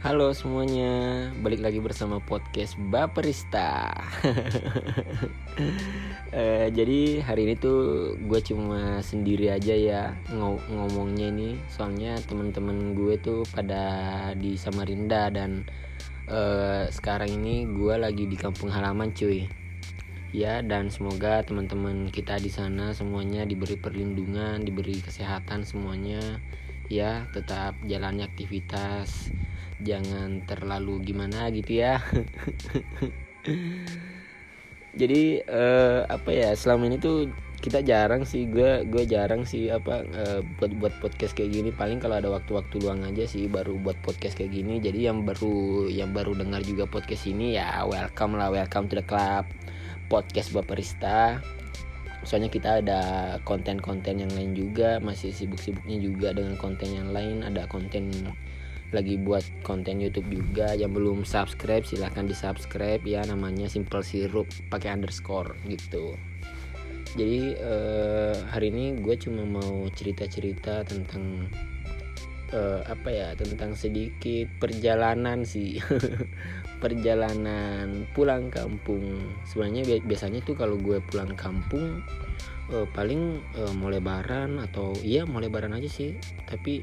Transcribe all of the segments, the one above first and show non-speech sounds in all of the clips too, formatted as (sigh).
Halo semuanya, balik lagi bersama podcast Baperista. (laughs) Eh, jadi hari ini tuh gue cuma sendiri aja ya ng- ngomongnya ini, soalnya teman-teman gue tuh pada di Samarinda dan eh, sekarang ini gue lagi di kampung halaman cuy. Ya dan semoga teman-teman kita di sana semuanya diberi perlindungan, diberi kesehatan semuanya ya tetap jalani aktivitas. Jangan terlalu gimana gitu ya. (laughs) Jadi eh, apa ya selama ini tuh kita jarang sih gue gue jarang sih apa eh, buat buat podcast kayak gini. Paling kalau ada waktu-waktu luang aja sih baru buat podcast kayak gini. Jadi yang baru yang baru dengar juga podcast ini ya welcome lah welcome to the club. Podcast Baperista soalnya kita ada konten-konten yang lain juga masih sibuk-sibuknya juga dengan konten yang lain. Ada konten lagi buat konten YouTube juga. Yang belum subscribe silahkan di subscribe ya. Namanya Simple Sirup pakai underscore gitu. Jadi eh, hari ini gue cuma mau cerita-cerita tentang eh, apa ya tentang sedikit perjalanan sih. (laughs) Perjalanan pulang kampung. Sebenarnya bi- biasanya tuh kalau gue pulang kampung eh, paling eh, mau lebaran atau iya mau lebaran aja sih. Tapi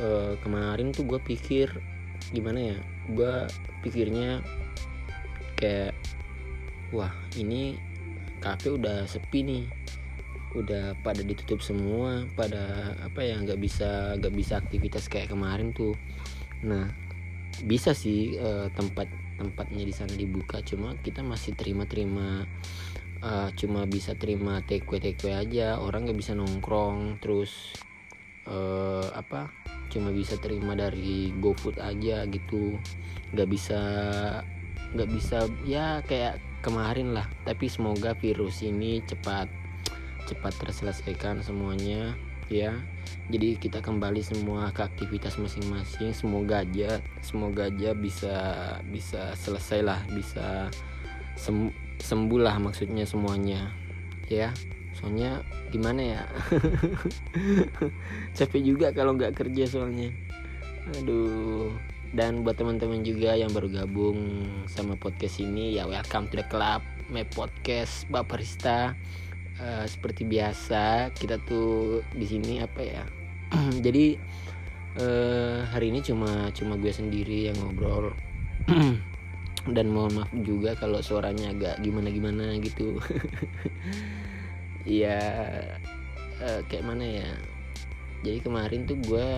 eh, kemarin tuh gue pikir gimana ya gue pikirnya kayak wah ini kafe udah sepi nih udah pada ditutup semua pada apa ya nggak bisa nggak bisa aktivitas kayak kemarin tuh. Nah bisa sih eh, tempat tempatnya di sana dibuka cuma kita masih terima-terima eh, cuma bisa terima take take aja. Orang nggak bisa nongkrong terus eh, apa cuma bisa terima dari GoFood aja gitu. Nggak bisa nggak bisa ya kayak kemarin lah. Tapi semoga virus ini cepat cepat terselesaikan semuanya ya. Jadi kita kembali semua ke aktivitas masing-masing. Semoga aja semoga aja bisa bisa selesai lah bisa sem sembuh lah maksudnya semuanya ya. Soalnya gimana ya? (laughs) Capek juga kalau nggak kerja soalnya. Aduh. Dan buat teman-teman juga yang baru gabung sama podcast ini ya welcome to the club my podcast Baperista Eh, seperti biasa kita tuh di sini apa ya? (clears throat) Jadi eh, hari ini cuma cuma gue sendiri yang ngobrol. (clears throat) Dan mohon maaf juga kalau suaranya agak gimana gimana gitu. (laughs) Ya eh, kayak mana ya? Jadi kemarin tuh gue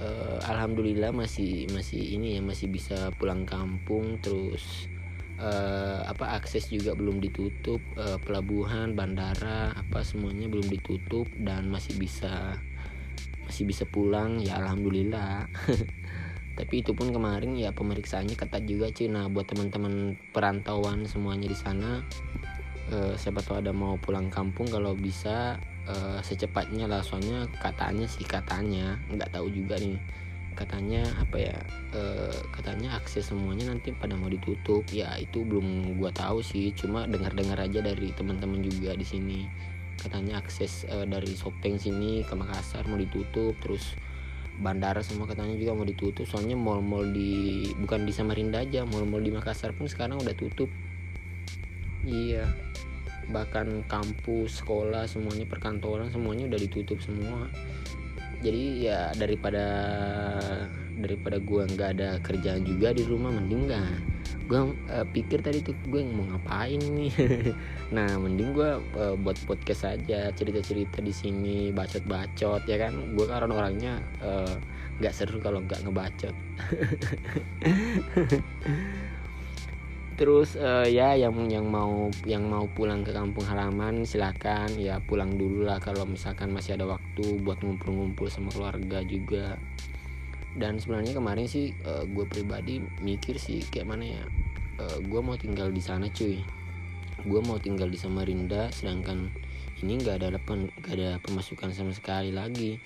eh, alhamdulillah masih masih ini ya masih bisa pulang kampung terus eh, apa akses juga belum ditutup eh, pelabuhan bandara apa semuanya belum ditutup dan masih bisa masih bisa pulang ya alhamdulillah. (laughs) Tapi itu pun kemarin ya pemeriksaannya ketat juga cuy nah buat teman-teman perantauan semuanya di sana eh, siapa tahu ada mau pulang kampung kalau bisa eh, secepatnya lah. Soalnya katanya sih katanya nggak tahu juga nih katanya apa ya eh, katanya akses semuanya nanti pada mau ditutup. Ya itu belum gua tahu sih cuma dengar-dengar aja dari teman-teman juga di sini. Katanya akses eh, dari Sopeng sini ke Makassar mau ditutup terus bandara semua katanya juga mau ditutup. Soalnya mall-mall di bukan di Samarinda aja mall-mall di Makassar pun sekarang udah tutup. Iya bahkan kampus sekolah semuanya perkantoran semuanya udah ditutup semua jadi ya daripada daripada gua nggak ada kerjaan juga di rumah mending nggak gua eh, pikir tadi tuh gue mau ngapain nih. (laughs) Nah mending gua eh, buat podcast aja cerita-cerita di sini bacot-bacot ya kan? Gua kan orangnya eh, nggak seru kalau nggak ngebacot (laughs) terus eh, ya yang yang mau yang mau pulang ke kampung halaman silakan. Ya pulang dulu lah kalau misalkan masih ada waktu buat ngumpul-ngumpul sama keluarga juga. Dan sebenarnya kemarin sih gue pribadi mikir sih kayak mana ya gue mau tinggal di sana cuy. Gue mau tinggal di Samarinda sedangkan ini nggak ada depan nggak ada pemasukan sama sekali lagi.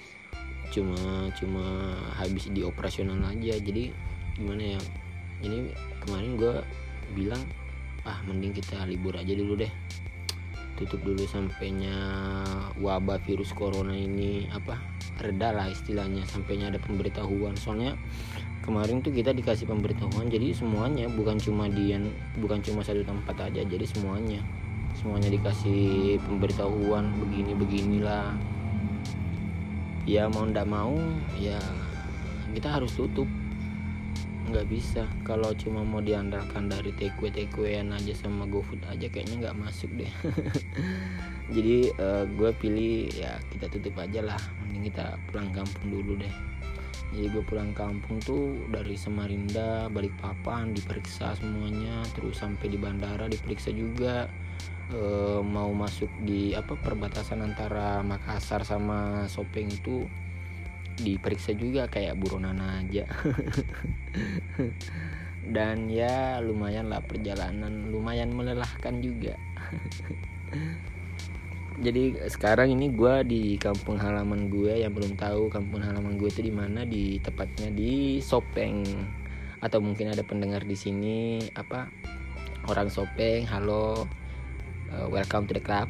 Cuma cuma habis di operasional aja. Jadi gimana ya ini kemarin gue bilang ah mending kita libur aja dulu deh. Tutup dulu sampainya wabah virus corona ini apa reda lah istilahnya sampainya ada pemberitahuan. Soalnya kemarin tuh kita dikasih pemberitahuan jadi semuanya bukan cuma di bukan cuma satu tempat aja jadi semuanya. Semuanya dikasih pemberitahuan begini beginilah. Ya mau ndak mau ya kita harus tutup nggak bisa. Kalau cuma mau diandalkan dari takeaway takeawayan aja sama GoFood aja kayaknya nggak masuk deh. (laughs) Jadi uh, gue pilih ya kita tutup aja lah. Mending kita pulang kampung dulu deh. Jadi gue pulang kampung tuh dari Samarinda balik papan diperiksa semuanya terus sampai di bandara diperiksa juga. Uh, mau masuk di apa perbatasan antara Makassar sama Sopeng itu diperiksa juga kayak buronan aja. (laughs) Dan ya lumayan lah perjalanan lumayan melelahkan juga. (laughs) Jadi sekarang ini gue di kampung halaman gue yang belum tahu kampung halaman gue itu di mana di tepatnya di Sopeng. Atau mungkin ada pendengar di sini apa orang Sopeng halo uh, welcome to the club.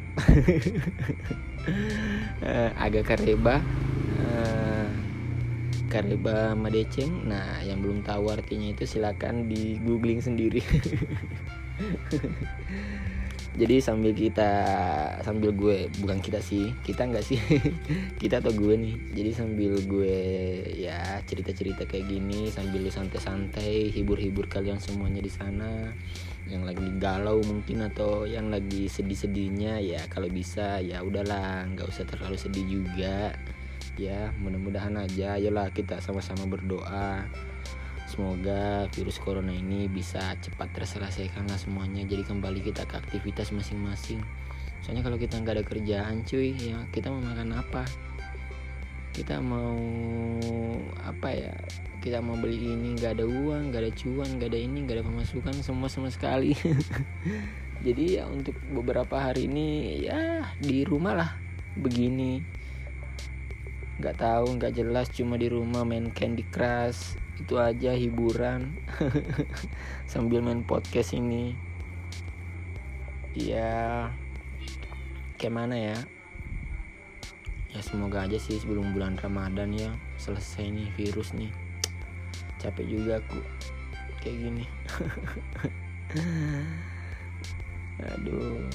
Uh, (laughs) agak kareba uh, Kareba Madeceng nah yang belum tahu artinya itu silakan di googling sendiri. (laughs) Jadi sambil kita sambil gue bukan kita sih kita nggak sih (laughs) kita atau gue nih. Jadi sambil gue ya cerita cerita kayak gini sambil santai-santai hibur-hibur kalian semuanya di sana. Yang lagi galau mungkin atau yang lagi sedih-sedihnya ya kalau bisa ya udahlah nggak usah terlalu sedih juga ya mudah-mudahan aja. Ayolah kita sama-sama berdoa. Semoga virus corona ini bisa cepat terselesaikan lah semuanya. Jadi kembali kita ke aktivitas masing-masing. Soalnya kalau kita nggak ada kerjaan cuy ya kita mau makan apa? Kita mau apa ya? Kita mau beli ini nggak ada uang nggak ada cuan nggak ada ini nggak ada pemasukan semua sama sekali. (laughs) Jadi ya untuk beberapa hari ini ya di rumah lah. Begini nggak tahu nggak jelas cuma di rumah main Candy Crush. Itu aja hiburan. (laughs) Sambil main podcast ini. Ya kayak mana ya? Ya semoga aja sih sebelum bulan Ramadan ya selesai nih virus nih. Capek juga aku kayak gini. (laughs) Aduh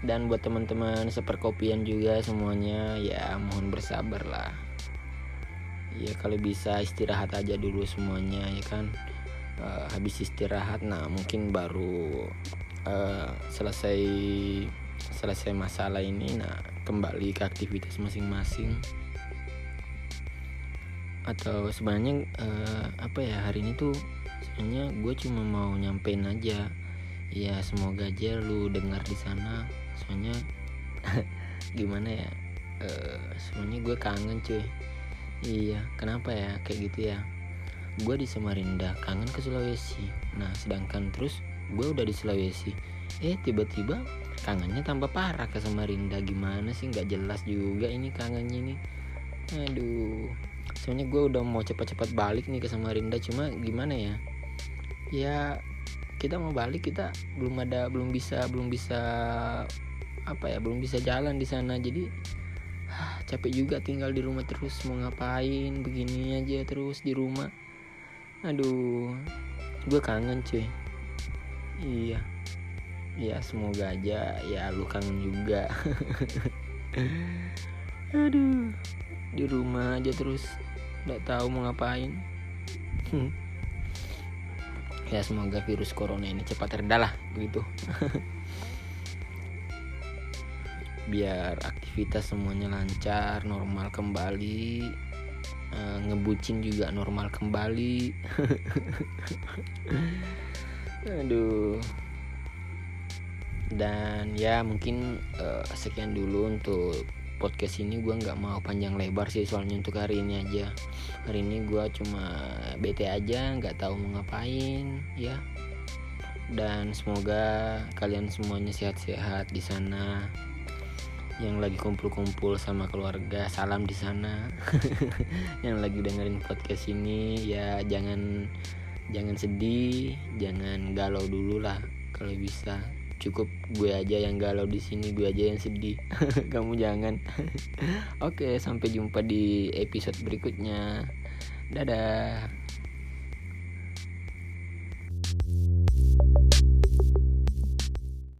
dan buat teman-teman seperkopian juga semuanya ya mohon bersabar lah. Ya kalau bisa istirahat aja dulu semuanya ya kan? Uh, habis istirahat nah mungkin baru uh, selesai selesai masalah ini nah kembali ke aktivitas masing-masing. Atau sebenarnya uh, apa ya hari ini tuh sebenarnya gue cuma mau nyampein aja. Ya semoga aja lu dengar di sana soalnya (laughs) gimana ya? Uh, semuanya gue kangen cuy. Iya kenapa ya? Kayak gitu ya. Gue di Samarinda kangen ke Sulawesi. Nah sedangkan terus gue udah di Sulawesi. Eh tiba-tiba kangennya tambah parah ke Samarinda. Gimana sih? Nggak jelas juga ini kangennya ini. Aduh. Soalnya gue udah mau cepat-cepat balik nih ke Samarinda. Cuma gimana ya? Ya kita mau balik kita belum ada belum bisa belum bisa apa ya belum bisa jalan di sana. Jadi ah, capek juga tinggal di rumah terus mau ngapain begini aja terus di rumah. Aduh gue kangen cuy. Iya. Ya semoga aja. Ya lu kangen juga. (laughs) Aduh di rumah aja terus nggak tahu mau ngapain. (laughs) Ya semoga virus corona ini cepat reda lah begitu (laughs) biar aktivitas semuanya lancar normal kembali. Uh, ngebucin juga normal kembali. (laughs) Aduh. Dan ya mungkin uh, sekian dulu untuk podcast ini. Gue nggak mau panjang lebar sih soalnya untuk hari ini aja. Hari ini gue cuma bete aja nggak tahu mau ngapain ya. Dan semoga kalian semuanya sehat-sehat di sana yang lagi kumpul-kumpul sama keluarga salam di sana. (laughs) Yang lagi dengerin podcast ini ya jangan jangan sedih jangan galau dulu lah kalau bisa. Cukup gue aja yang galau di sini gue aja yang sedih. (laughs) Kamu jangan. (laughs) Oke sampai jumpa di episode berikutnya. Dadah